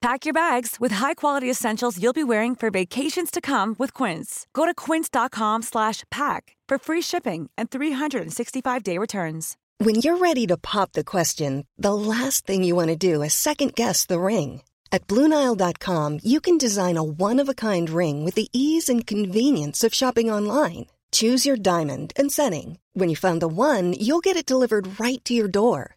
Pack your bags with high-quality essentials you'll be wearing for vacations to come with Quince. Go to quince.com slash pack for free shipping and 365-day returns. When you're ready to pop the question, the last thing you want to do is second guess the ring. At Bluenile.com, you can design a one-of-a-kind ring with the ease and convenience of shopping online. Choose your diamond and setting. When you find the one, you'll get it delivered right to your door.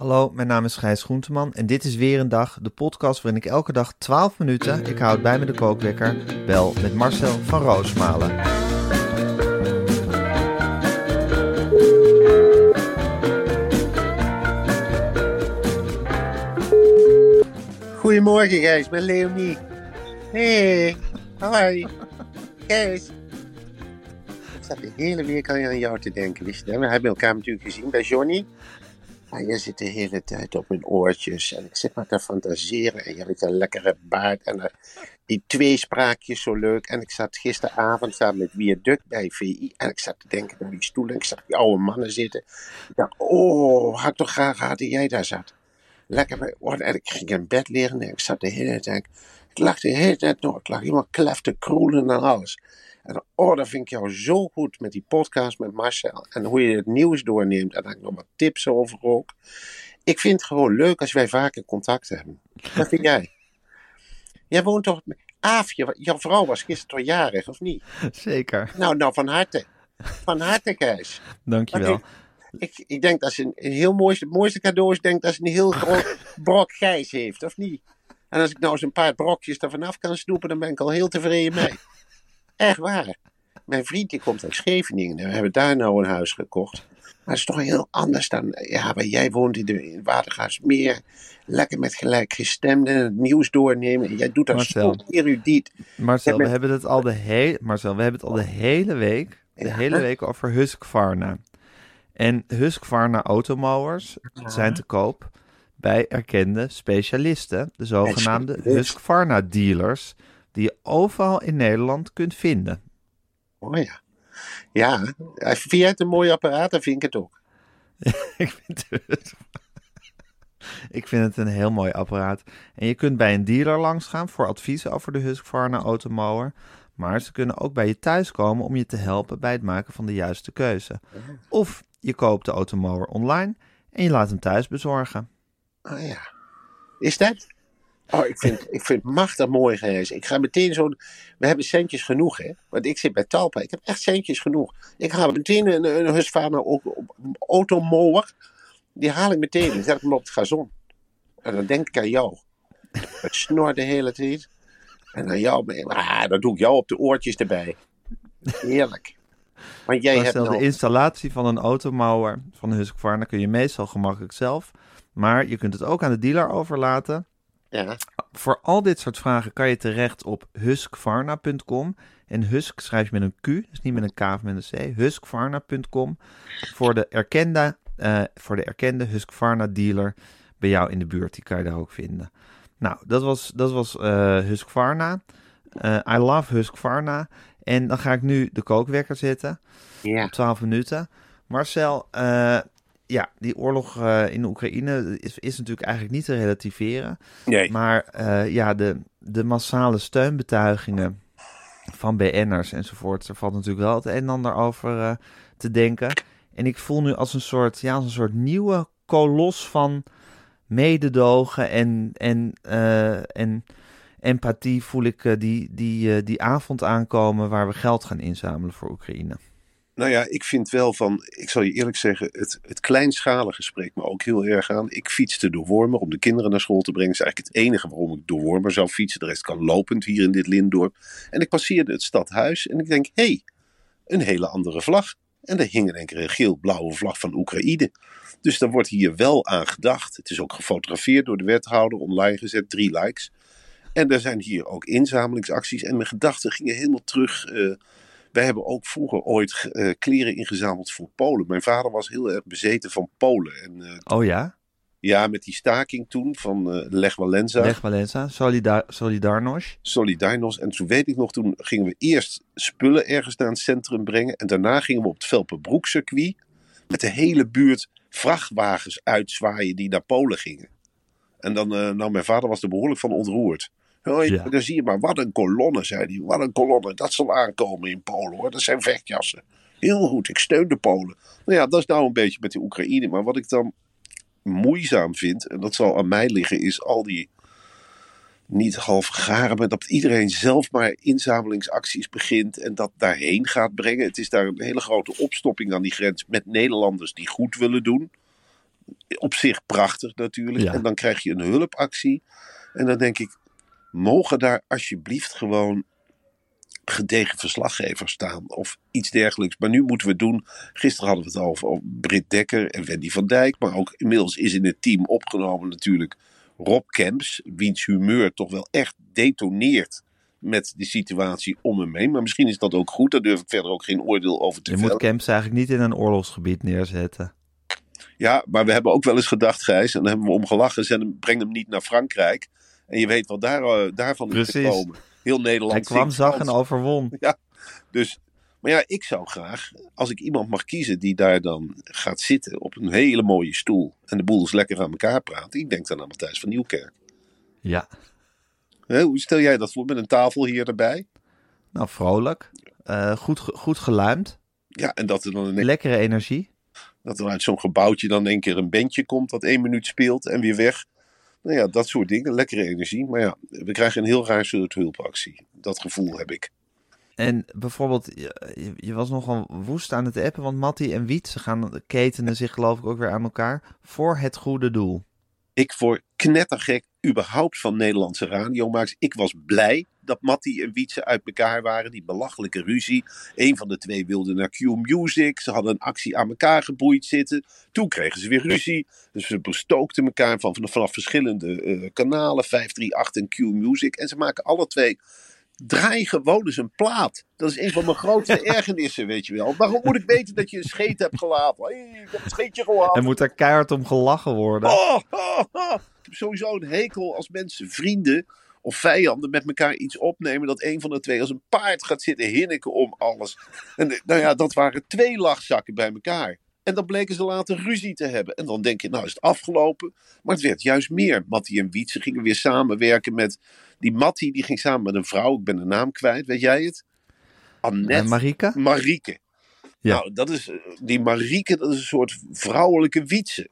Hallo, mijn naam is Gijs Groenteman en dit is weer een dag, de podcast waarin ik elke dag 12 minuten, ik houd bij me de kookwekker, bel met Marcel van Roosmalen. Goedemorgen Gijs, ik ben Leonie. Hey, hoi. Gijs. Ik zat de hele week aan jou te denken, wist je dat? We hebben elkaar natuurlijk gezien bij Johnny. En je zit de hele tijd op mijn oortjes en ik zit maar te fantaseren. En je hebt een lekkere baard en uh, die tweespraakjes zo leuk. En ik zat gisteravond samen met Viaduct bij VI en ik zat te denken naar die stoelen. Ik zag die oude mannen zitten. Ik dacht, oh, had toch graag gehad dat jij daar zat. Lekker oor. En ik ging in bed liggen en ik zat de hele tijd. Ik lag de hele tijd nog. Ik lag helemaal klef te kroelen en alles. En oh, dat vind ik jou zo goed met die podcast met Marcel. En hoe je het nieuws doorneemt. En daar heb ik nog wat tips over ook. Ik vind het gewoon leuk als wij vaker contact hebben. Wat vind jij? Jij woont toch... Aafje, jouw vrouw was gisteren toch jarig, of niet? Zeker. Nou, nou, van harte. Van harte, Kees. Dankjewel. Ik, ik denk dat ze een, een heel mooiste, het mooiste cadeau is, denk dat ze een heel groot brok gijs heeft, of niet? En als ik nou eens een paar brokjes er vanaf kan snoepen, dan ben ik al heel tevreden mee. Echt waar. Mijn vriend die komt uit Scheveningen. We hebben daar nou een huis gekocht. Maar het is toch heel anders dan ja, waar jij woont in, de, in Watergaasmeer. Lekker met gelijkgestemden het nieuws doornemen. En jij doet dat Marcel. zo erudiet. Marcel, we hebben het al de, he Marcel, we hebben het al de hele week, de Ja. hele week over Husqvarna. En Husqvarna automowers zijn te koop bij erkende specialisten, de zogenaamde? Husqvarna dealers, die je overal in Nederland kunt vinden. Oh ja. Ja, vind jij het een mooi apparaat? Dan vind ik het ook. ik, vind het, ik vind het een heel mooi apparaat. En je kunt bij een dealer langsgaan voor advies over de Husqvarna automower. Maar ze kunnen ook bij je thuis komen om je te helpen bij het maken van de juiste keuze. Of je koopt de automower online en je laat hem thuis bezorgen. Oh ja. Is dat? Oh, ik vind, ik vind het machtig mooi geweest. Ik ga meteen zo. We hebben centjes genoeg, hè? Want ik zit bij Talpa. Ik heb echt centjes genoeg. Ik ga meteen een, een Husqvarna au- automower. Die haal ik meteen en zet ik hem op het gazon. En dan denk ik aan jou. Het snor de hele tijd. En aan jou. Ah, dan doe ik jou op de oortjes erbij. Heerlijk. Want jij hebt Marcel, nou... de installatie van een automower van Husqvarna kun je meestal gemakkelijk zelf. Maar je kunt het ook aan de dealer overlaten. Ja, Voor al dit soort vragen kan je terecht op huskvarna.com. En Husk schrijf je met een Q, dus niet met een K of met een C. Huskvarna.com. Voor de erkende, eh, voor de erkende Husqvarna dealer bij jou in de buurt. Die kan je daar ook vinden. Nou, dat was, dat was Husqvarna. Eh, I love Husqvarna. En dan ga ik nu de kookwekker zetten. ja. Op 12 minuten. Marcel, eh, ja, die oorlog eh, in Oekraïne is, is natuurlijk eigenlijk niet te relativeren. Nee. Maar eh, ja, de, de massale steunbetuigingen van BN'ers enzovoort, er valt natuurlijk wel het een en ander over eh, te denken. En ik voel nu als een soort, ja, als een soort nieuwe kolos van mededogen en, en, en empathie voel ik die, die, die avond aankomen waar we geld gaan inzamelen voor Oekraïne. Nou ja, ik vind wel van, ik zal je eerlijk zeggen, het, het kleinschalige spreekt me ook heel erg aan. Ik fietste door Wormer om de kinderen naar school te brengen. Dat is eigenlijk het enige waarom ik door Wormer zou fietsen. De rest kan lopend hier in dit Lindorp. En ik passeerde het stadhuis en ik denk, hé, hey, een hele andere vlag. En daar hing in een geel-blauwe vlag van Oekraïne. Dus daar wordt hier wel aan gedacht. Het is ook gefotografeerd door de wethouder, online gezet, drie likes. En er zijn hier ook inzamelingsacties. En mijn gedachten gingen helemaal terug. Uh, wij hebben ook vroeger ooit uh, kleren ingezameld voor Polen. Mijn vader was heel erg bezeten van Polen. En, uh, oh ja? Ja, met die staking toen van uh, Lech Walenza. Lech Walenza, Solidar Solidarność. Solidarność. En toen weet ik nog, toen gingen we eerst spullen ergens naar het centrum brengen. En daarna gingen we op het Velpenbroekcircuit met de hele buurt vrachtwagens uitzwaaien die naar Polen gingen. En dan, uh, nou, mijn vader was er behoorlijk van ontroerd. Oh, ja. Dan zie je maar, wat een kolonne, zei hij. Wat een kolonne, dat zal aankomen in Polen hoor. Dat zijn vechtjassen. Heel goed, ik steun de Polen. Nou ja, dat is nou een beetje met de Oekraïne. Maar wat ik dan moeizaam vind, en dat zal aan mij liggen, is al die niet half garen, maar dat iedereen zelf maar inzamelingsacties begint en dat daarheen gaat brengen. Het is daar een hele grote opstopping aan die grens met Nederlanders die goed willen doen. Op zich prachtig natuurlijk. Ja. En dan krijg je een hulpactie. En dan denk ik, mogen daar alsjeblieft gewoon gedegen verslaggevers staan of iets dergelijks. Maar nu moeten we het doen. Gisteren hadden we het over, over Britt Dekker en Wendy van Dijk. Maar ook inmiddels is in het team opgenomen natuurlijk Rob Kemps. Wiens humeur toch wel echt detoneert met de situatie om hem heen. Maar misschien is dat ook goed. Daar durf ik verder ook geen oordeel over te Je vellen. moet Kemps eigenlijk niet in een oorlogsgebied neerzetten. Ja, maar we hebben ook wel eens gedacht, Gijs, en dan hebben we om gelachen. Breng hem niet naar Frankrijk. En je weet wat daar, uh, daarvan is gekomen. Heel Nederland Hij kwam, zag en overwon. Ja, dus, maar ja, ik zou graag, als ik iemand mag kiezen die daar dan gaat zitten op een hele mooie stoel en de boel is lekker aan elkaar praten, ik denk dan aan Matthijs van Nieuwkerk. Ja, Hè, hoe stel jij dat voor met een tafel hier erbij? nou vrolijk. Eh, goed, goed geluimd. Ja, en dat er dan een, Lekkere energie. dat er uit zo'n gebouwtje dan een keer een bandje komt dat één minuut speelt en weer weg. Nou ja, dat soort dingen, lekkere energie. Maar ja, we krijgen een heel raar soort hulpactie. Dat gevoel heb ik. En bijvoorbeeld, je, was nogal woest aan het appen, want Matti en Wiet, ze gaan ketenen zich geloof ik ook weer aan elkaar voor het goede doel. Ik voor knettergek überhaupt van Nederlandse radiomakers. Ik was blij dat Matti en Wietse uit elkaar waren. Die belachelijke ruzie. Een van de twee wilde naar Q-Music. Ze hadden een actie aan elkaar geboeid zitten. Toen kregen ze weer ruzie. Dus ze bestookten elkaar van, vanaf verschillende eh, kanalen. 538 en Q-Music. En ze maken alle twee... Draai gewoon eens een plaat. Dat is een van mijn grootste ergernissen, weet je wel. Waarom moet ik weten dat je een scheet hebt gelaten? Hey, ik heb een scheetje gelaten. En moet daar keihard om gelachen worden. Oh, oh, oh. Ik heb sowieso een hekel als mensen, vrienden of vijanden met elkaar iets opnemen. Dat een van de twee als een paard gaat zitten hinniken om alles. En eh, nou ja, dat waren twee lachzakken bij elkaar. En dan bleken ze later ruzie te hebben. En dan denk je, nou is het afgelopen. Maar het werd juist meer. Mattie en Wietse gingen weer samenwerken met... Die Mattie die ging samen met een vrouw, ik ben de naam kwijt, weet jij het? Annette. En Marika? Marieke. Ja. Nou, dat is, eh, die Marieke, dat is een soort vrouwelijke Wietse.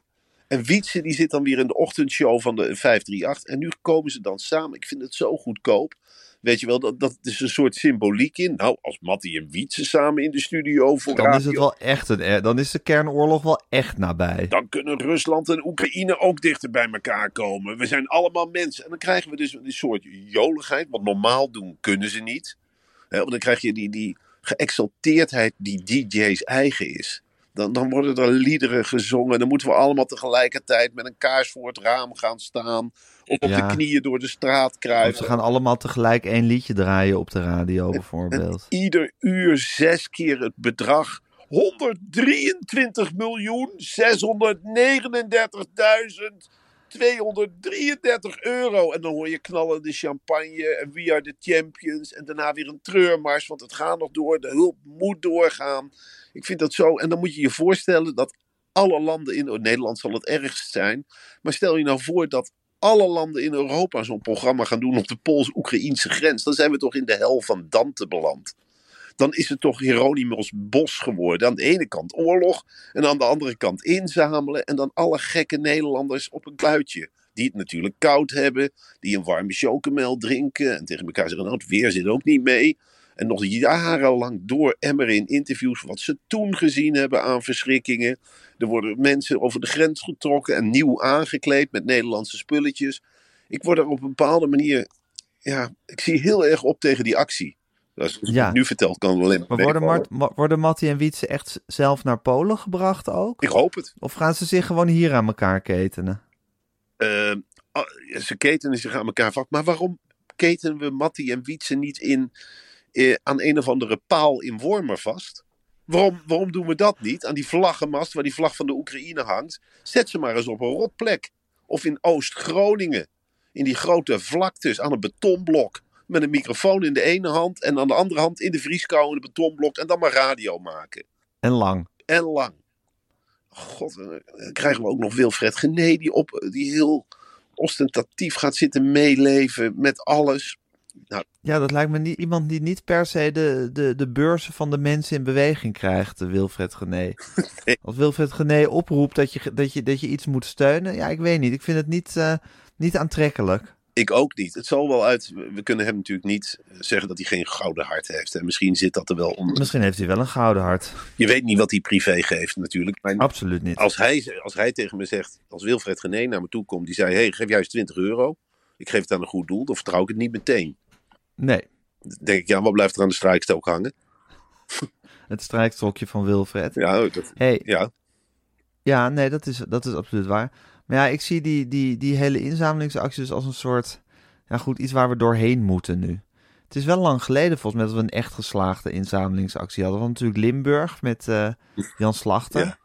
En Wietse die zit dan weer in de ochtendshow van de 538. En nu komen ze dan samen. Ik vind het zo goedkoop. Weet je wel, dat, dat is een soort symboliek in. Nou, als Mattie en Wietse samen in de studio voor Dan is het wel echt een, dan is de kernoorlog wel echt nabij. dan kunnen Rusland en Oekraïne ook dichter bij elkaar komen. We zijn allemaal mensen. En dan krijgen we dus een soort joligheid. Want normaal doen kunnen ze niet. Hè, want dan krijg je die, die geëxalteerdheid die DJ's eigen is. Dan, dan worden er liederen gezongen. Dan moeten we allemaal tegelijkertijd met een kaars voor het raam gaan staan. Of op Ja. de knieën door de straat Of kruipen. ze gaan allemaal tegelijk één liedje draaien op de radio bijvoorbeeld. En ieder uur zes keer het bedrag. 123 miljoen 233 euro. En dan hoor je knallende champagne en We Are The Champions. En daarna weer een treurmars, want het gaat nog door. De hulp moet doorgaan. Ik vind dat zo. En dan moet je je voorstellen dat alle landen in... oh, Nederland zal het ergst zijn. Maar stel je nou voor dat alle landen in Europa zo'n programma gaan doen op de Pools-Oekraïnse grens. Dan zijn we toch in de hel van Dante beland. Dan is het toch Hieronymus Bos geworden. Aan de ene kant oorlog en aan de andere kant inzamelen. En dan alle gekke Nederlanders op een kluitje. Die het natuurlijk koud hebben, die een warme chocomel drinken. En tegen elkaar zeggen, nou het weer zit ook niet mee. En nog jarenlang door emmeren in interviews wat ze toen gezien hebben aan verschrikkingen. Er worden mensen over de grens getrokken en nieuw aangekleed met Nederlandse spulletjes. Ik word er op een bepaalde manier, ja, ik zie heel erg op tegen die actie. Als Ja. het nu verteld kan het alleen maar Maar worden. Mart, ma- worden Mattie en Wietse echt zelf naar Polen gebracht ook? Ik hoop het. Of gaan ze zich gewoon hier aan elkaar ketenen? Eh, ah, ze ketenen zich aan elkaar vast. Maar waarom ketenen we Mattie en Wietse niet in, eh, aan een of andere paal in Wormer vast? Waarom, waarom doen we dat niet? Aan die vlaggenmast waar die vlag van de Oekraïne hangt. Zet ze maar eens op een rotplek. Of in Oost-Groningen. In die grote vlaktes aan een betonblok. Met een microfoon in de ene hand en aan de andere hand in de vrieskou in het betonblok. En dan maar radio maken. En lang. En lang. God, en dan krijgen we ook nog Wilfred Gené die, op, die heel ostentatief gaat zitten meeleven met alles. Ja, dat lijkt me niet, iemand die niet per se de, de, de beurzen van de mensen in beweging krijgt, de Wilfred Gené. Nee. Als Wilfred Gené oproept dat je, dat, je, dat je iets moet steunen, ja, ik weet niet. Ik vind het niet, eh, niet aantrekkelijk. Ik ook niet. Het zal wel uit. We kunnen hem natuurlijk niet zeggen dat hij geen gouden hart heeft. En misschien zit dat er wel onder. Misschien heeft hij wel een gouden hart. Je weet niet wat hij privé geeft, natuurlijk. Maar Absoluut niet. als hij, als hij tegen me zegt, als Wilfred Gené naar me toe komt, die zei: hey, geef juist 20 euro. Ik geef het aan een goed doel, dan vertrouw ik het niet meteen. Nee, Dan denk ik, ja, wat blijft er aan de strijkstok hangen? het strijkstokje van Wilfred. Ja, dat, Hey, ja. Ja, nee, dat is, dat is absoluut waar. Maar ja, ik zie die, die, die hele inzamelingsactie dus als een soort... Ja goed, iets waar we doorheen moeten nu. Het is wel lang geleden volgens mij dat we een echt geslaagde inzamelingsactie hadden. Want natuurlijk Limburg met eh, Jan Slachter. Ja.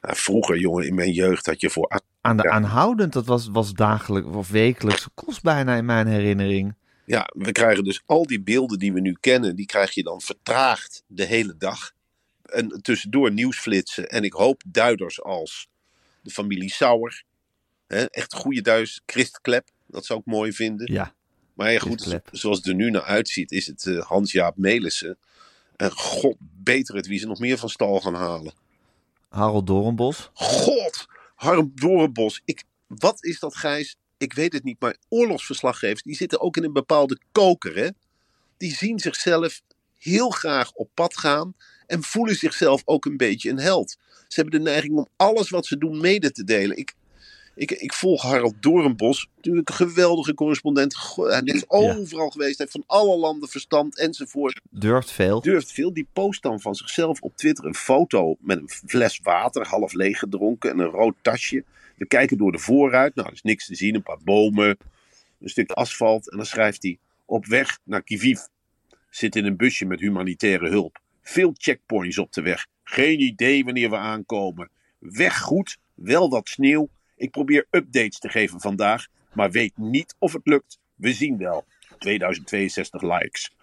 Vroeger, jongen, in mijn jeugd had je voor Aan de Ja. aanhoudend, dat was, was dagelijks of wekelijks kost bijna in mijn herinnering. Ja, we krijgen dus al die beelden die we nu kennen, die krijg je dan vertraagd de hele dag. En tussendoor nieuwsflitsen. En ik hoop duiders als de familie Sauer. Hè, echt goede Duits. Christ Klep, dat zou ik mooi vinden. Ja, maar ja, goed, zoals het er nu naar uitziet, is het eh, Hans-Jaap Melissen. En god, beter het wie ze nog meer van stal gaan halen. Harold Doornbos. God, Harm Dorenbos. Ik, wat is dat, Gijs? Ik weet het niet, maar oorlogsverslaggevers, die zitten ook in een bepaalde koker, hè? Die zien zichzelf heel graag op pad gaan en voelen zichzelf ook een beetje een held. Ze hebben de neiging om alles wat ze doen mede te delen. Ik, ik, ik volg Harald Doornbos, natuurlijk een geweldige correspondent. Hij is overal geweest, hij heeft van alle landen verstand enzovoort Durft veel. durft veel. Die post dan van zichzelf op Twitter een foto met een fles water, half leeg gedronken en een rood tasje. We kijken door de voorruit. Nou, er is niks te zien. Een paar bomen, een stuk asfalt. En dan schrijft hij: Op weg naar Kiviv. Zit in een busje met humanitaire hulp. Veel checkpoints op de weg. Geen idee wanneer we aankomen. Weg goed, wel wat sneeuw. Ik probeer updates te geven vandaag, maar weet niet of het lukt. We zien wel. 2062 likes.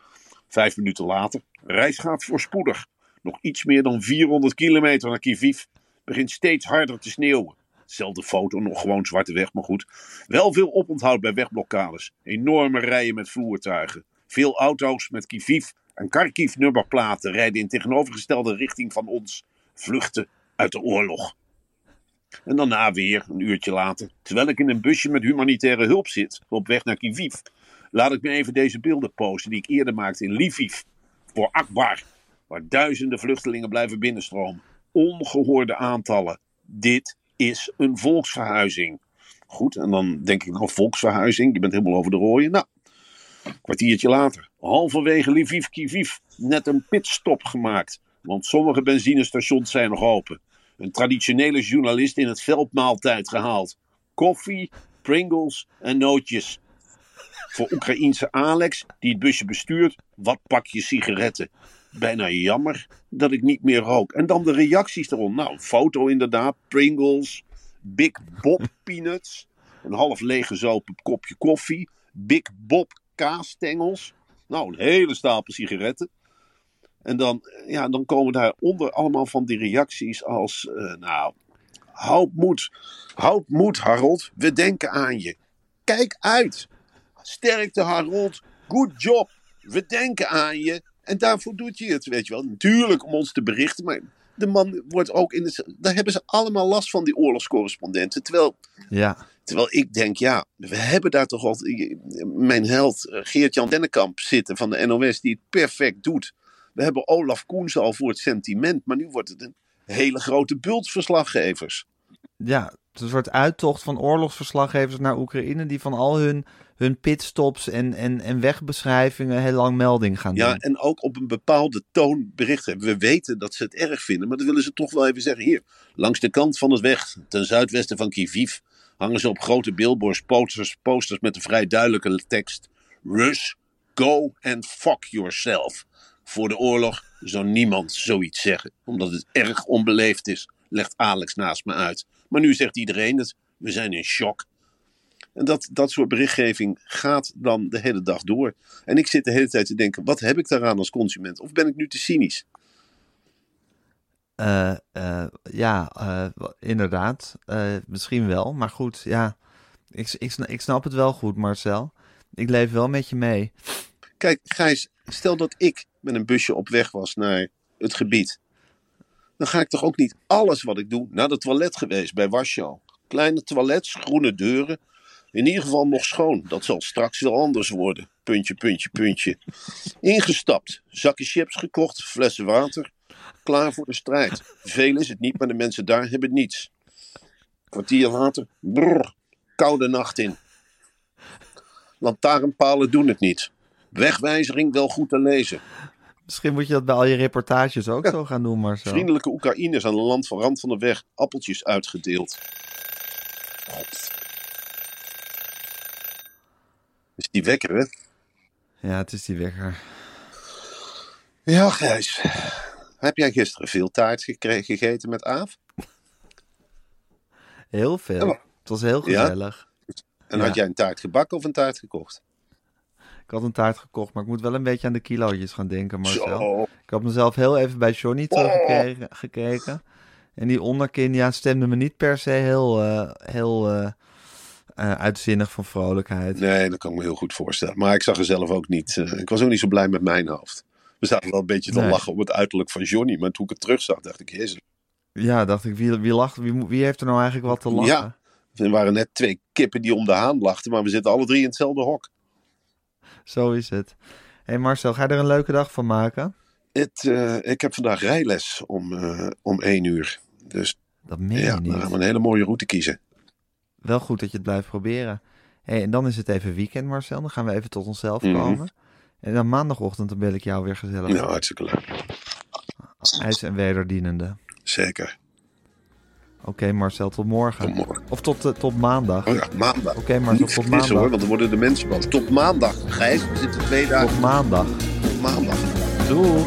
Vijf minuten later, reis gaat voorspoedig. Nog iets meer dan 400 kilometer naar Kiviv. Begint steeds harder te sneeuwen. Zelfde foto, nog gewoon zwarte weg, maar goed. Wel veel oponthoud bij wegblokkades. Enorme rijen met voertuigen. Veel auto's met Kiviv en Kharkiv nummerplaten rijden in tegenovergestelde richting van ons. Vluchten uit de oorlog. En daarna weer, een uurtje later, terwijl ik in een busje met humanitaire hulp zit, op weg naar Kiviv, laat ik me even deze beelden posten die ik eerder maakte in Lviv, voor Akbar, waar duizenden vluchtelingen blijven binnenstromen. Ongehoorde aantallen. Dit is een volksverhuizing. Goed, en dan denk ik, nou, volksverhuizing, je bent helemaal over de rooien. Nou, kwartiertje later, halverwege Lviv, Kiviv, net een pitstop gemaakt, want sommige benzinestations zijn nog open. Een traditionele journalist in het veldmaaltijd gehaald. Koffie, Pringles en nootjes. Voor Oekraïense Alex, die het busje bestuurt, wat pakje sigaretten. Bijna jammer dat ik niet meer rook. En dan de reacties eronder. Nou, een foto inderdaad, Pringles, Big Bob peanuts, een half leeggezopen kopje koffie, Big Bob kaasstengels. Nou, een hele stapel sigaretten. En dan, ja, dan komen daaronder allemaal van die reacties als, eh, nou, houd moed, houd moed Harold, we denken aan je. Kijk uit, sterkte Harold, good job, we denken aan je. En daarvoor doet hij het, weet je wel. Natuurlijk om ons te berichten, maar de man wordt ook in het... Daar hebben ze allemaal last van, die oorlogscorrespondenten. Terwijl, Ja, terwijl ik denk, ja, we hebben daar toch al... Mijn held eh, Geert-Jan Dennekamp zitten van de NOS, die het perfect doet. We hebben Olaf Koens al voor het sentiment, maar nu wordt het een hele grote bult verslaggevers. ja, een soort uittocht van oorlogsverslaggevers naar Oekraïne... die van al hun, hun pitstops en, en, en wegbeschrijvingen heel lang melding gaan doen. Ja, en ook op een bepaalde toon bericht hebben. We weten dat ze het erg vinden, maar dan willen ze toch wel even zeggen. Hier, langs de kant van het weg, ten zuidwesten van Kiviv, hangen ze op grote billboards posters, posters met een vrij duidelijke tekst. Rus, go and fuck yourself. Voor de oorlog zou niemand zoiets zeggen, omdat het erg onbeleefd is, legt Alex naast me uit. Maar nu zegt iedereen dat we zijn in shock. En dat, dat soort berichtgeving gaat dan de hele dag door. En ik zit de hele tijd te denken, wat heb ik daaraan als consument? Of ben ik nu te cynisch? Eh, eh, ja, eh, inderdaad. Misschien wel. Maar goed, ja. Ik, ik, ik snap het wel goed, Marcel. Ik leef wel met je mee. Kijk, Gijs, stel dat ik met een busje op weg was naar het gebied. Dan ga ik toch ook niet alles wat ik doe naar het toilet geweest bij Warschau. Kleine toilets, groene deuren. In ieder geval nog schoon. Dat zal straks wel anders worden. Puntje, puntje, puntje. Ingestapt. Zakken chips gekocht. Flessen water. Klaar voor de strijd. Veel is het niet, maar de mensen daar hebben niets. Kwartier later. Brrr. Koude nacht in. Lantaarnpalen doen het niet. Wegwijzering wel goed te lezen. Misschien moet je dat bij al je reportages ook zo gaan doen, Marcel. Vriendelijke Oekraïners aan de land van rand van de weg appeltjes uitgedeeld. Is die wekker, hè? Ja, het is die wekker. Ja, Gijs. Heb jij gisteren veel taart gegeten met Aaf? Heel veel. Ja, maar- Het was heel Ja? gezellig. En had jij een taart gebakken of een taart gekocht? Ik had een taart gekocht, maar ik moet wel een beetje aan de kilootjes gaan denken, Marcel. Zo. Ik had mezelf heel even bij Johnny Oh. teruggekeken. gekeken. En die onderkin, ja, stemde me niet per se heel, eh, heel eh, eh, uitzinnig van vrolijkheid. Nee, dat kan ik me heel goed voorstellen. Maar ik zag er zelf ook niet. ik was ook niet zo blij met mijn hoofd. We zaten wel een beetje te Nee. lachen om het uiterlijk van Johnny. Maar toen ik het terugzag, dacht ik, jezus. Ja, dacht ik, wie, wie lacht, wie, wie heeft er nou eigenlijk wat te lachen? Ja. Er waren net twee kippen die om de haan lachten. Maar we zitten alle drie in hetzelfde hok. Zo is het. Hey Marcel, ga je er een leuke dag van maken? Het, eh, ik heb vandaag rijles om, eh, om één uur. Dus Dat meen ja, je dan gaan niet. we een hele mooie route kiezen. Wel goed dat je het blijft proberen. Hey, en dan is het even weekend, Marcel. Dan gaan we even tot onszelf Mhm. komen. En dan maandagochtend dan bel ik jou weer gezellig. Nou, hartstikke leuk. IJs en wederdienende. Zeker. Oké Marcel, tot morgen. Tot morgen. Of tot, eh, tot maandag. Oh ja, maandag. Oké Marcel, Niet tot maandag. hoor, want dan worden de mensen boos. Tot maandag. Gijs, we zitten twee dagen Tot maandag. tot maandag. Doei.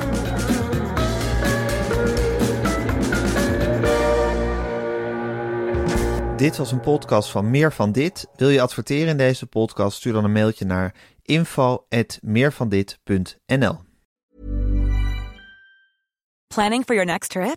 Dit was een podcast van Meer van Dit. Wil je adverteren in deze podcast? Stuur dan een mailtje naar info@meervandit.nl. Planning for your next trip?